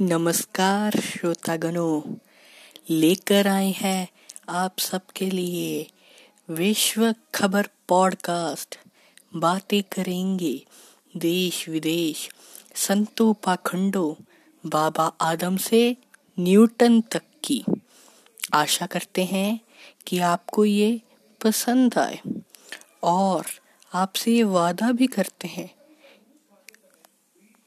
नमस्कार श्रोतागणों, लेकर आए हैं आप सबके लिए विश्व खबर पॉडकास्ट। बातें करेंगे देश विदेश, संतों पाखंडों, बाबा आदम से न्यूटन तक की। आशा करते हैं कि आपको ये पसंद आए और आपसे ये वादा भी करते हैं